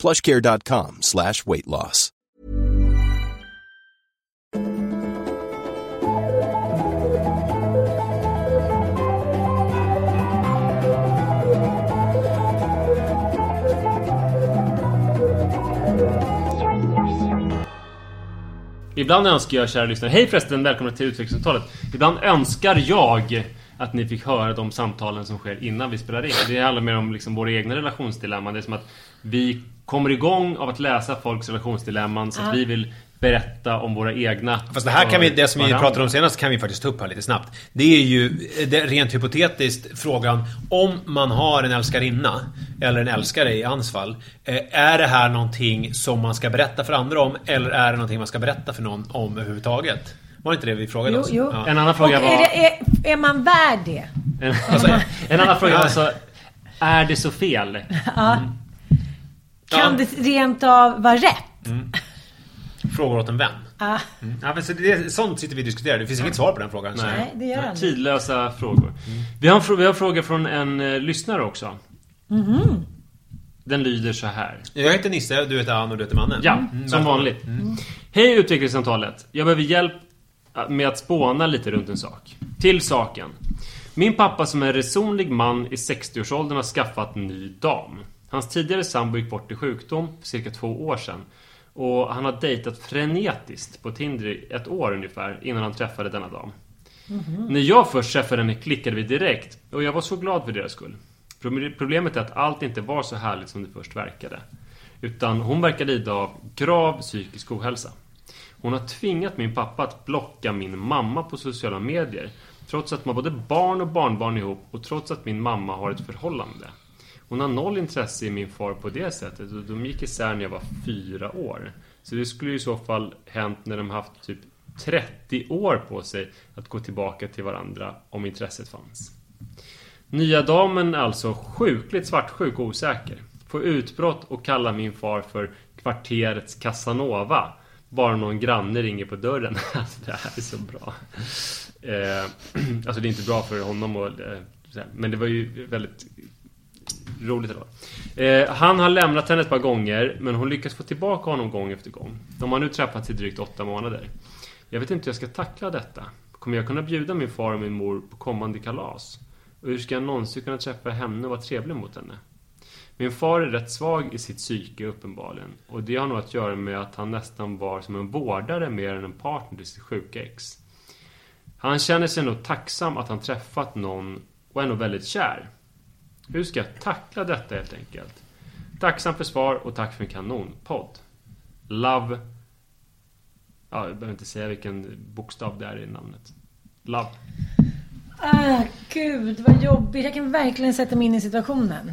plushcare.com slash weight loss. Ibland önskar jag, kära lyssnare, hej förresten, välkomna till utvecklingssamtalet. Ibland önskar jag att ni fick höra de samtalen som sker innan vi spelar in. Det handlar mer om liksom våra egna relationsdilemman. Det är som att vi kommer igång av att läsa folks relationsdilemman så att vi vill berätta om våra egna. Fast det här kan vi, det som vi varandra. pratade om senast kan vi faktiskt ta upp här lite snabbt. Det är ju det, rent hypotetiskt frågan om man har en älskarinna eller en älskare i hans fall. eh, Är det här någonting som man ska berätta för andra om eller är det någonting man ska berätta för någon om överhuvudtaget? Var det inte det vi frågade Jo, oss? jo. Ja. En annan Och fråga är, var... det, är, är man värd det? En, Alltså, en annan fråga var så... Är det så fel? Kan Ja. det rent av vara rätt? Frågor åt en vän. Ah, Ja, men så det, sånt sitter vi och diskuterar. Det finns inget svar på den frågan. så- nej, det gör inte. Tidlösa frågor. Vi har, en vi har frågor från en eh, lyssnare också. Den lyder så här. Jag heter Nisse, du heter Ann och du heter Manne. Ja, Mm, som vanligt. Hej utvecklingssamtalet. Jag behöver hjälp med att spåna lite runt en sak. Till saken. Min pappa som är en resonlig man i 60-årsåldern har skaffat en ny dam. Hans tidigare sambo gick bort i sjukdom för cirka två år sedan. Och han har dejtat frenetiskt på Tinder i ett år ungefär innan han träffade denna dam. När jag först träffade henne klickade vi direkt och jag var så glad för deras skull. Pro- Problemet är att allt inte var så härligt som det först verkade. Utan hon verkar lida av grav psykisk ohälsa. Hon har tvingat min pappa att blocka min mamma på sociala medier. Trots att man både barn och barnbarn ihop och trots att min mamma har ett förhållande. Hon har noll intresse i min far på det sättet och de gick isär när jag var fyra år. Så det skulle ju i så fall hänt när de haft typ 30 år på sig att gå tillbaka till varandra om intresset fanns. Nya damen är alltså sjukligt svartsjuk och osäker. Får utbrott och kallar min far för kvarterets Casanova. Bara någon granne ringer på dörren. Alltså det här är så bra. Eh, alltså det är inte bra för honom och, eh, Men det var ju väldigt roligt ändå. Eh, han har lämnat henne ett par gånger men hon lyckas få tillbaka honom gång efter gång. De har nu träffats i drygt åtta månader. Jag vet inte hur jag ska tackla detta. Kommer jag kunna bjuda min far och min mor på kommande kalas? Och hur ska jag någonsin kunna träffa henne och vara trevlig mot henne? Min far är rätt svag i sitt psyke uppenbarligen. Och det har nog att göra med att han nästan var som en vårdare mer än en partner till sitt sjuka ex. Han känner sig nog tacksam att han träffat någon och är nog väldigt kär. Hur ska jag tackla detta helt enkelt? Tacksam för svar och tack för en kanonpodd. Love... Ja, jag behöver inte säga vilken bokstav det är i namnet. Love. ah, gud vad jobbigt. Jag kan verkligen sätta mig in i situationen.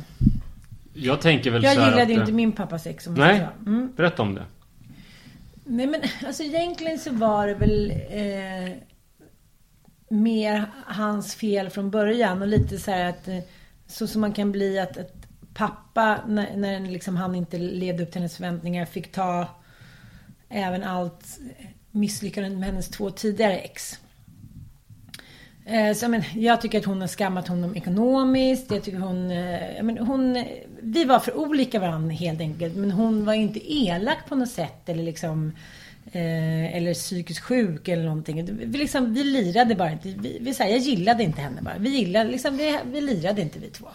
Jag tänker väl Jag så här gillade att, ju eh, inte min pappas ex som Nej. Mm. berätta om det. Nej men alltså egentligen så var det väl eh, mer hans fel från början och lite så här att eh, så som man kan bli att, att pappa när, när liksom han inte levde upp till hennes förväntningar fick ta även allt misslyckande med hennes två tidigare ex. Eh, så, men, jag tycker att hon har skammat honom ekonomiskt. Jag tycker hon, eh, men, hon... Vi var för olika varandra helt enkelt. Men hon var inte elak på något sätt. Eller liksom... Eh, eller psykiskt sjuk eller någonting. Vi, liksom, vi lirade bara inte. Vi, vi, så här, jag gillade inte henne bara. Vi, gillade, liksom, vi, vi lirade inte vi två.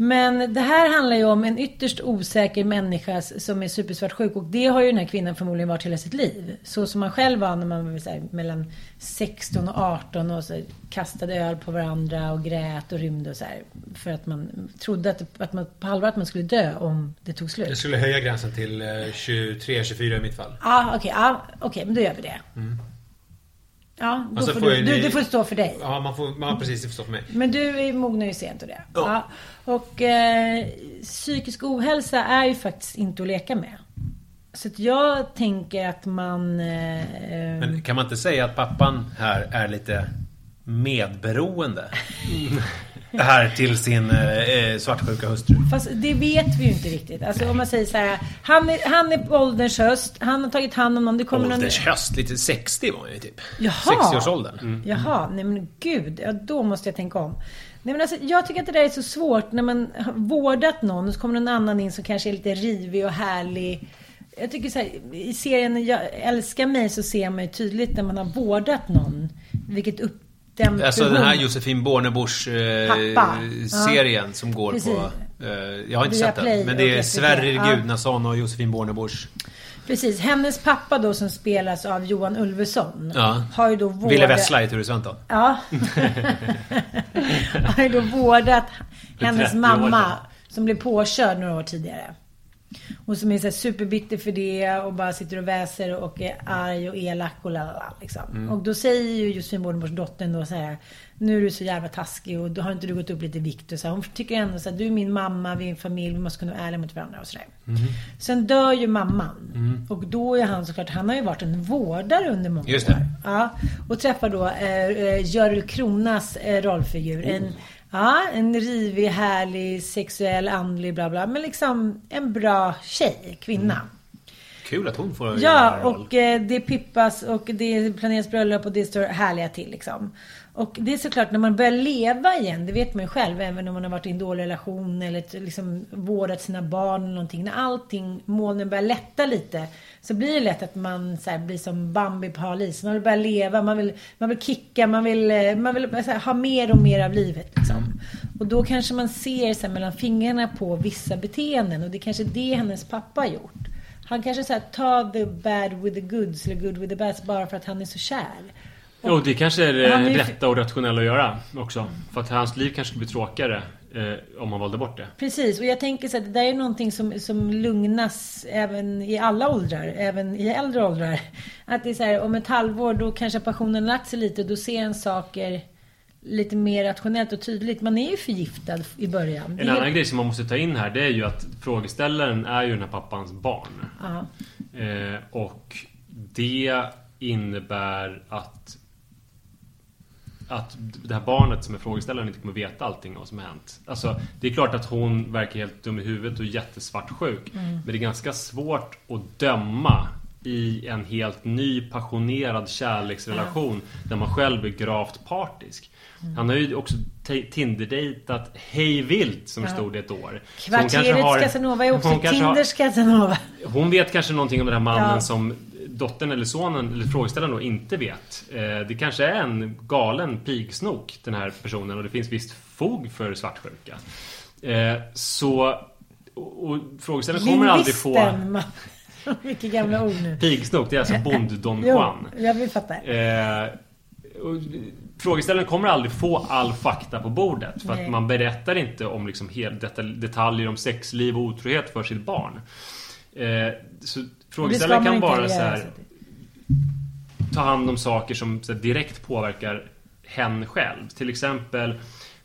Men det här handlar ju om en ytterst osäker människa som är supersvartsjuk. Och det har ju den här kvinnan förmodligen varit hela sitt liv. Så som man själv var när man var här, mellan 16 och 18 och så här, kastade öl på varandra och grät och rymde och så här. För att man trodde att, att man, på allvar att man skulle dö om det tog slut. Jag skulle höja gränsen till eh, 23-24 i mitt fall. Ja, okej. ja, okej, men då gör vi det. Ja, då Alltså, får du, du, det får stå för dig. Ja, man får, man, precis, det får stå för mig. Men du är mognar ju sent och det. Ja. Ja. Och eh, psykisk ohälsa är ju faktiskt inte att leka med. Så att jag tänker att man... Eh, Men kan man inte säga att pappan här är lite medberoende? Här till sin eh, svartsjuka hustru. Fast det vet vi ju inte riktigt. Alltså om man säger så här. Han är, han är på ålderns höst. Han har tagit hand om någon. Det kommer någon... Ålders höst, lite 60 var han ju typ. Jaha. 60-årsåldern. Jaha, nej men gud. Ja, då måste jag tänka om. Nej men alltså, jag tycker att det där är så svårt när man har vårdat någon och så kommer någon annan in som kanske är lite rivig och härlig. Jag tycker så här, i serien Jag älskar mig så ser man ju tydligt när man har vårdat någon. Vilket uppdämt Alltså den här Josefin Bornebusch eh, som går Precis. på... Eh, jag har inte Via sett den. Men det är SVT. Sverrir Ja. Gudnason och Josefin Bornebusch. Precis. Hennes pappa då som spelas av Johan Ulveson. Ja. Har ju då vårdat... Ville Vessla i Ture Sventon. Ja. har ju då vårdat hennes 30 år mamma. Som blev påkörd några år tidigare. Och som är så superbitter för det och bara sitter och väser och är arg och elak och lalala liksom. Mm. Och då säger ju Josefin Bornebusch dottern då så här. Nu är du så jävla taskig och då har inte du gått upp lite i vikt och så här. Hon tycker ändå så här, du är min mamma, vi är en familj, vi måste kunna vara ärliga mot varandra och sådär. Mm. Sen dör ju mamman. Och då är han såklart, han har ju varit en vårdare under många Just det. år. Ja, och träffar då eh, eh, Görel Kronas eh, rollfigur. Oh. En, ja, en rivig, härlig, sexuell, andlig, bla bla. Men liksom en bra tjej, kvinna. Kul att hon får Ja, en roll. och eh, det pippas och det planeras bröllop och det står härliga till liksom. Och det är såklart när man börjar leva igen, det vet man ju själv, även om man har varit i en dålig relation eller liksom vårdat sina barn eller någonting. När allting, molnen börjar lätta lite, så blir det lätt att man så här, blir som Bambi på hal is. Man vill börja leva, man vill, man vill kicka, man vill, eh, man vill här, ha mer och mer av livet. Liksom. Och då kanske man ser så här, mellan fingrarna på vissa beteenden och det är kanske det hennes pappa har gjort. Han kanske så här, tar the bad with the goods eller good with the bad bara för att han är så kär. Och det kanske är det är ju- rätta och rationella att göra också. För att hans liv kanske skulle bli tråkigare eh, om han valde bort det. Precis, och jag tänker så att det där är någonting som, som lugnas även i alla åldrar, även i äldre åldrar. Att det är så här, om ett halvår då kanske passionen lagt sig lite, då ser en saker lite mer rationellt och tydligt. Man är ju förgiftad i början. En annan grej som man måste ta in här det är ju att frågeställaren är ju den här pappans barn. Eh, och det innebär att att det här barnet som är frågeställaren inte kommer veta allting vad som har hänt. Alltså, det är klart att hon verkar helt dum i huvudet och jättesvartsjuk. Men det är ganska svårt att döma i en helt ny passionerad kärleksrelation där man själv är gravt partisk. Han har ju också Tinder-dejtat hej vilt som stod det ett år. Så hon kanske Kvarteret har- Casanova är också kanske har- Tinders Casanova. hon vet kanske någonting om den här mannen Ja. som dottern eller sonen eller frågeställaren då inte vet. Eh, det kanske är en galen pigsnok den här personen och det finns visst fog för svartsjuka. Eh, så och, och frågeställaren kommer aldrig få... Vilka gamla ord nu. Pigsnok, det är alltså Bond-Don Jo, Juan. jag vill fatta. Eh, frågeställaren kommer aldrig få all fakta på bordet. För Nej. att man berättar inte om liksom hel, detal- detaljer om sexliv och otrohet för sitt barn. Eh, så frågeställaren kan bara så här, ta hand om saker som här, direkt påverkar hen själv. Till exempel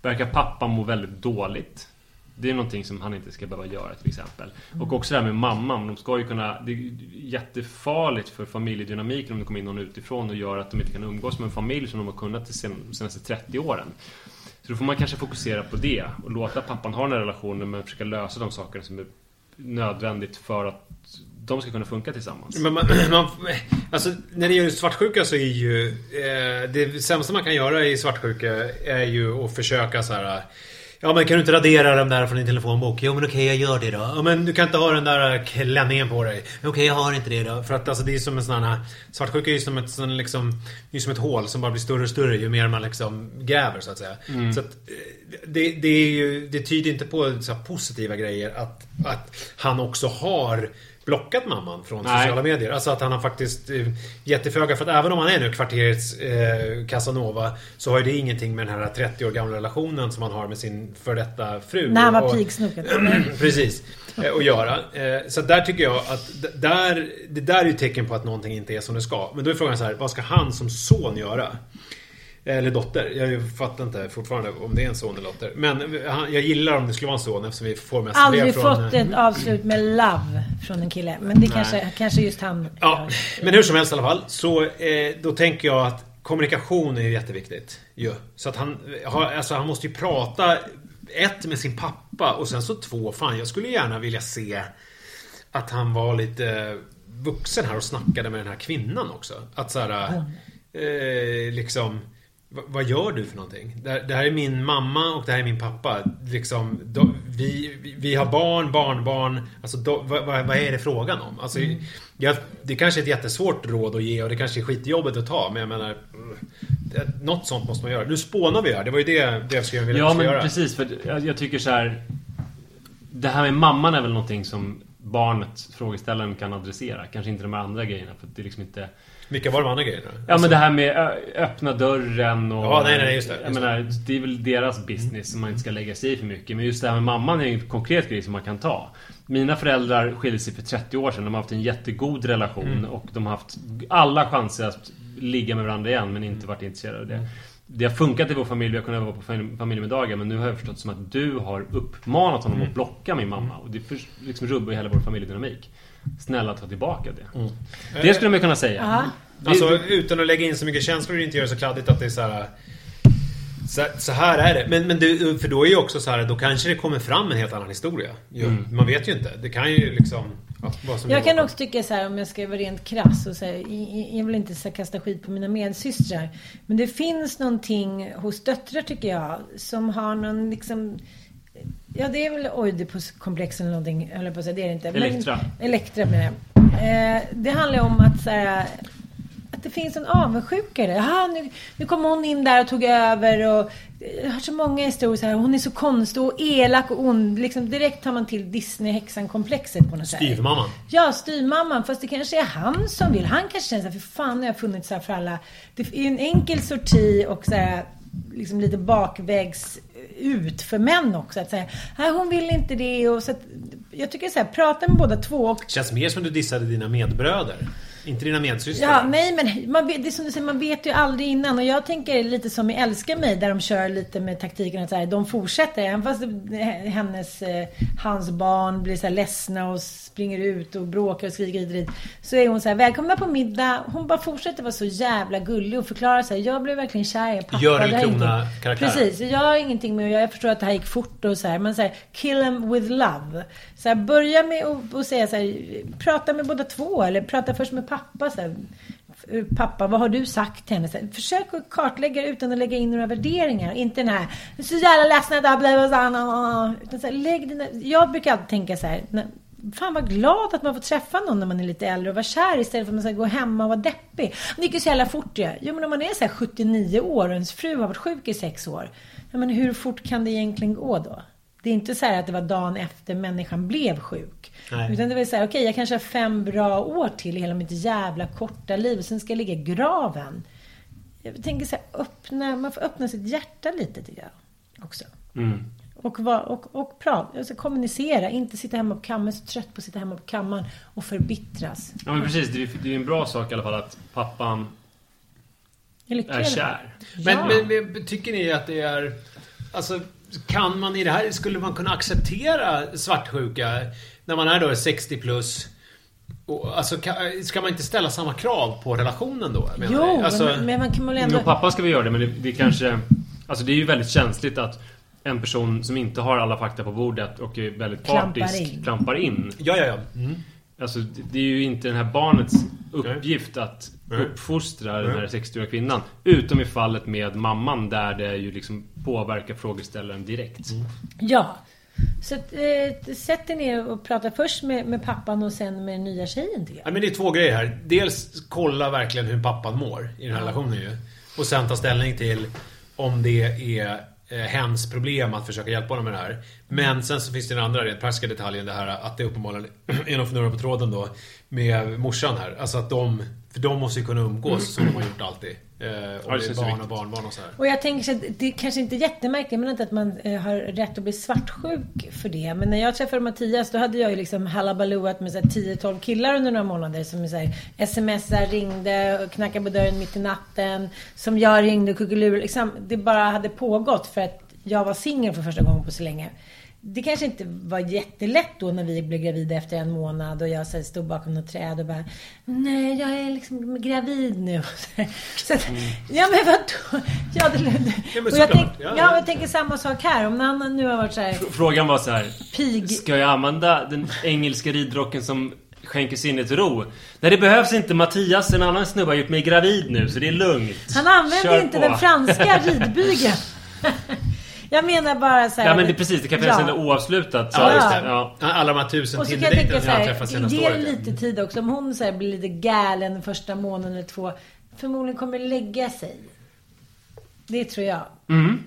verkar pappa må väldigt dåligt. Det är någonting som han inte ska behöva göra till exempel. Och också det här med mamman. De ska ju kunna... Det är jättefarligt för familjedynamiken om det kommer in någon utifrån och gör att de inte kan umgås med en familj som de har kunnat de senaste 30 åren. Så då får man kanske fokusera på det och låta pappan ha den här relationen men försöka lösa de sakerna som är nödvändigt för att de ska kunna funka tillsammans. Men man, man, alltså, när det gäller svartsjuka så är ju... Eh, det sämsta man kan göra i svartsjuka är ju att försöka så här... Ja men kan du inte radera den där från din telefonbok? Jo men okej jag gör det då. Ja men du kan inte ha den där klänningen på dig. Okej jag har inte det då. För att alltså det är som en sån här... Svartsjuka är ju som ett, sån, liksom, är som ett hål som bara blir större och större ju mer man liksom gräver så att säga. Så att, eh, det, det, är ju, det tyder inte på så här positiva grejer att, att han också har blockat mamman från Nej. sociala medier. Alltså att han har faktiskt eh, jätteföga. För att även om han är nu kvarterets eh, Casanova så har ju det ingenting med den här 30 år gamla relationen som han har med sin för detta fru. När han var pigsnoken. Precis. Eh, Att göra. Eh, Så där tycker jag att där, det där är ju tecken på att någonting inte är som det ska. Men då är frågan så här, vad ska han som son göra? Eller dotter. Jag fattar inte fortfarande om det är en son eller dotter. Men jag gillar om det skulle vara en son eftersom vi får mest Aldrig från... fått ett avslut med love från en kille. Men det kanske, kanske just han Ja, men hur som helst i alla fall. Så eh, då tänker jag att kommunikation är jätteviktigt. Ju. Så att han, har- alltså han måste ju prata ett med sin pappa och sen så två. Fan, jag skulle gärna vilja se att han var lite vuxen här och snackade med den här kvinnan också. Att så här, eh, liksom "Va- vad gör du för någonting? Det här, är min mamma och det här är min pappa. Liksom, de, vi, vi- har barn, barnbarn. Alltså, då, vad, vad, är det frågan om? Alltså, jag, det kanske är ett jättesvårt råd att ge och det kanske är skitjobbigt att ta. Men jag menar... det- Något sånt måste man göra. Nu spånar vi här. Det var ju det, det jag skulle vilja Ja, men göra. precis. För jag, jag tycker så här. Det här med mamman är väl någonting som barnet, frågeställaren, kan adressera. Kanske inte de här andra grejerna. För att det är liksom inte... Vilka var de andra grejerna? Ja men det här med öppna dörren och... Ja, nej, nej, just det, Jag just det. menar, det är väl deras business som man inte ska lägga sig i för mycket. Men just det här med mamman är en konkret grej som man kan ta. Mina föräldrar skilde sig för 30 år sedan. De har haft en jättegod relation Mm. och de har haft alla chanser att ligga med varandra igen men inte varit intresserade av det. Det har funkat i vår familj, vi har kunnat vara på fam- familjemiddagar men nu har jag förstått som att du har uppmanat honom Mm. att blocka min mamma och det för, liksom rubbar hela vår familjedynamik. Snälla ta tillbaka det. Det skulle man kunna säga. Ja. Det- Alltså utan att lägga in så mycket känslor och inte göra det så kladdigt att det är så här. Så, så här är det. Men, men det, för då är ju också så här, då kanske det kommer fram en helt annan historia. Ju. Mm. Man vet ju inte. Det kan ju liksom... Ja, vad som Jag kan också tycka så här om jag ska vara rent krass och säga, jag vill inte så här kasta skit på mina medsystrar. Men det finns någonting hos döttrar tycker jag som har någon liksom Ja det är väl Oidipus-komplex eller någonting, höll jag på att säga. Det är det inte. Men- Elektra. Elektra menar jag. Eh, det handlar om att så här, att det finns en avundsjuka i det. Jaha, nu, nu kom hon in där och tog över och jag har så många historier så här. Hon är så konstig och elak och ond. Liksom direkt tar man till Disney-häxan-komplexet på något sätt. Styvmamman. Ja, styvmamman. Fast det kanske är han som vill. Han kanske känner såhär, för fan har jag funnits här för alla. Det är en enkel sorti och så här, liksom lite bakvägs ut för män också. Att säga, nej hon vill inte det. Och så att, jag tycker så här, prata med båda två. Och, Känns mer som du dissade dina medbröder. Inte dina medsystrar. ja, nej men man vet, det är som du säger, man vet ju aldrig innan. Och jag tänker lite som i Älska mig, där de kör lite med taktiken att så här, de fortsätter. Även fast hennes, eh, hans barn blir så här ledsna och springer ut och bråkar och skriker hit och dit. Så är hon så här, välkomna på middag. Hon bara fortsätter vara så jävla gullig och förklarar så här, jag blev verkligen kär i pappa. Görel Det har ingenting- Krona-karaktär. Precis, jag har ingenting med att. Jag förstår att det här gick fort och så här. Men så här, kill them with love. Så här, börja med att säga så här, prata med båda två. Eller prata först med pappa. Så här, Pappa, vad har du sagt till henne? Så här, försök att kartlägga det utan att lägga in några värderingar. Inte den här, så jävla ledsen att det blev blivit så. Utan så här, lägg dina, jag brukar alltid tänka så här. när- Fan vad glad att man får träffa någon när man är lite äldre och vara kär istället för att man ska gå hemma och vara deppig. Det gick ju så jävla fort ju. Jo men om man är så här 79 år och ens fru har varit sjuk i sex år. Ja men hur fort kan det egentligen gå då? Det är inte så här att det var dagen efter människan blev sjuk. Nej. Utan det var så här, okej jag kanske har fem bra år till i hela mitt jävla korta liv. Sen ska jag ligga i graven. Jag tänker så här, öppna, man får öppna sitt hjärta lite tycker jag. Också. Mm. Och, var, och, och prata, alltså kommunicera. Inte sitta hemma på kammaren, så trött på att sitta hemma på kammaren och förbittras. Ja men precis, det är det är en bra sak i alla fall att pappan är fall. kär. Men, Ja. men, men tycker ni att det är... Alltså, kan man i det här... Skulle man kunna acceptera svartsjuka när man är då 60 plus? Och, alltså, ska man inte ställa samma krav på relationen då? menar Jo? Alltså, men, men man kan väl ändå... Jo, pappa ska vi göra det men det, det är kanske... Alltså det är ju väldigt känsligt att en person som inte har alla fakta på bordet och är väldigt Klampar partisk in. klampar in. Ja, ja, ja. Mm. Alltså det är ju inte den här barnets uppgift att uppfostra den här Nej. 60-åriga kvinnan. Utom i fallet med mamman där det ju liksom påverkar frågeställaren direkt. Mm. Ja. Så eh, sätt dig ner och prata först med, med pappan och sen med den nya tjejen tycker Ja, men det är två grejer här. Dels kolla verkligen hur pappan mår i den här relationen ju. Och sen ta ställning till om det är eh, hens problem att försöka hjälpa honom med det här. Men sen så finns det den andra rent praktiska detaljen det här att det uppenbarligen är någon fnurrar på tråden då med morsan här. Alltså att de För de måste ju kunna umgås som de har gjort alltid. Eh, och det är barn och barnbarn och så här. Och jag tänker så att det kanske inte är jättemärkligt, men inte att man eh, har rätt att bli svartsjuk för det. Men när jag träffade Mattias, då hade jag ju liksom halabalooat med så här 10-12 killar under några månader. Som så här, smsar, ringde och knackade på dörren mitt i natten. Som jag ringde och kuckelur. Liksom, det bara hade pågått för att jag var singel för första gången på så länge. Det kanske inte var jättelätt då när vi blev gravida efter en månad och jag så stod bakom något träd och bara Nej, jag är liksom gravid nu. Så att, Ja men vadå? Ja, det, Ja, men och jag, tänk, Ja, ja, ja. jag tänker samma sak här. Om han nu har varit så här Frågan var så här. pig. Ska jag använda den engelska ridrocken som skänker sinnet ro? Nej, det behövs inte. Mattias, en annan snubbe, har gjort mig gravid nu, så det är lugnt. Han använder Kör inte på. den franska ridbygeln. jag menar bara så här. Ja, men det är precis. Det kan finnas Ja. en oavslutat. så- Ja, just det. Ja. Alla de här tusen Tinder-dejterna så jag träffat senaste ge det året. lite tid också. Om hon så här blir lite galen första månaden eller två. Förmodligen kommer lägga sig. Det tror jag. Mm.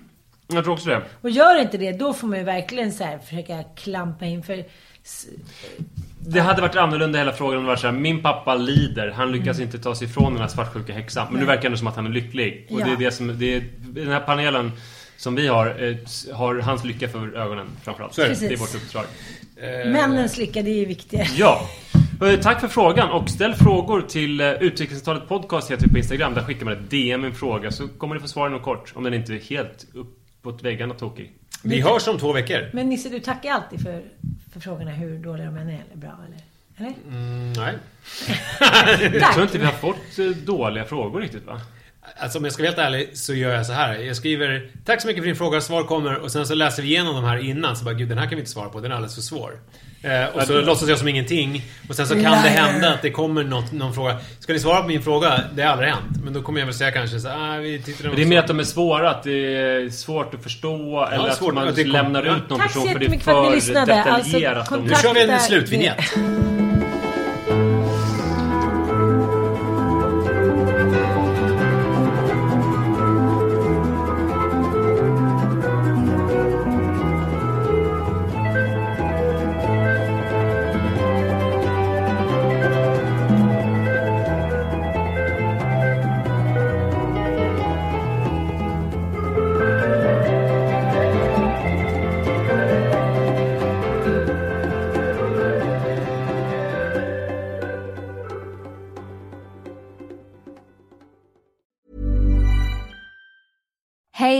Jag tror också det. Och gör inte det, då får man ju verkligen så här försöka klampa in för... Det hade varit annorlunda hela frågan om det var så här, Min pappa lider. Han lyckas Mm. inte ta sig ifrån den här svartsjuka häxan. Men nu verkar det som att han är lycklig. Och det Ja. är det som... Det är, den här panelen som vi har, eh, har hans lycka för ögonen framförallt. Så är det. Det är Precis. vårt uppdrag. Eh, Männens lycka, det är ju viktigare. Ja. Eh, Tack för frågan och ställ frågor till Utvecklingssamtalet Podcast heter vi på Instagram. Där skickar man ett DM med en fråga så kommer ni få svar inom kort. Om den inte är helt uppåt väggarna tokig. Vi hörs om två veckor. Men Nisse, du tackar alltid för, för frågorna hur dåliga de än är, eller bra, eller? Eller? Mm, nej. Jag tror inte vi har fått dåliga frågor riktigt va? Alltså om jag ska vara helt ärlig så gör jag så här. Jag skriver Tack så mycket för din fråga, svar kommer och sen så läser vi igenom de här innan så bara Gud den här kan vi inte svara på, den är alldeles för svår. Eh, och så Ja, låtsas jag som ingenting och sen så kan det Liar. hända att det kommer något, någon fråga. Ska ni svara på min fråga? Det har aldrig hänt. Men då kommer jag väl säga kanske så ah, vi tittar det är mer att de är svåra, att det är svårt att förstå eller svårt, att man att det lämnar Ja. ut någon Tack person för det är för. Alltså, detaljerat. om- Nu kör vi en slutvinjett.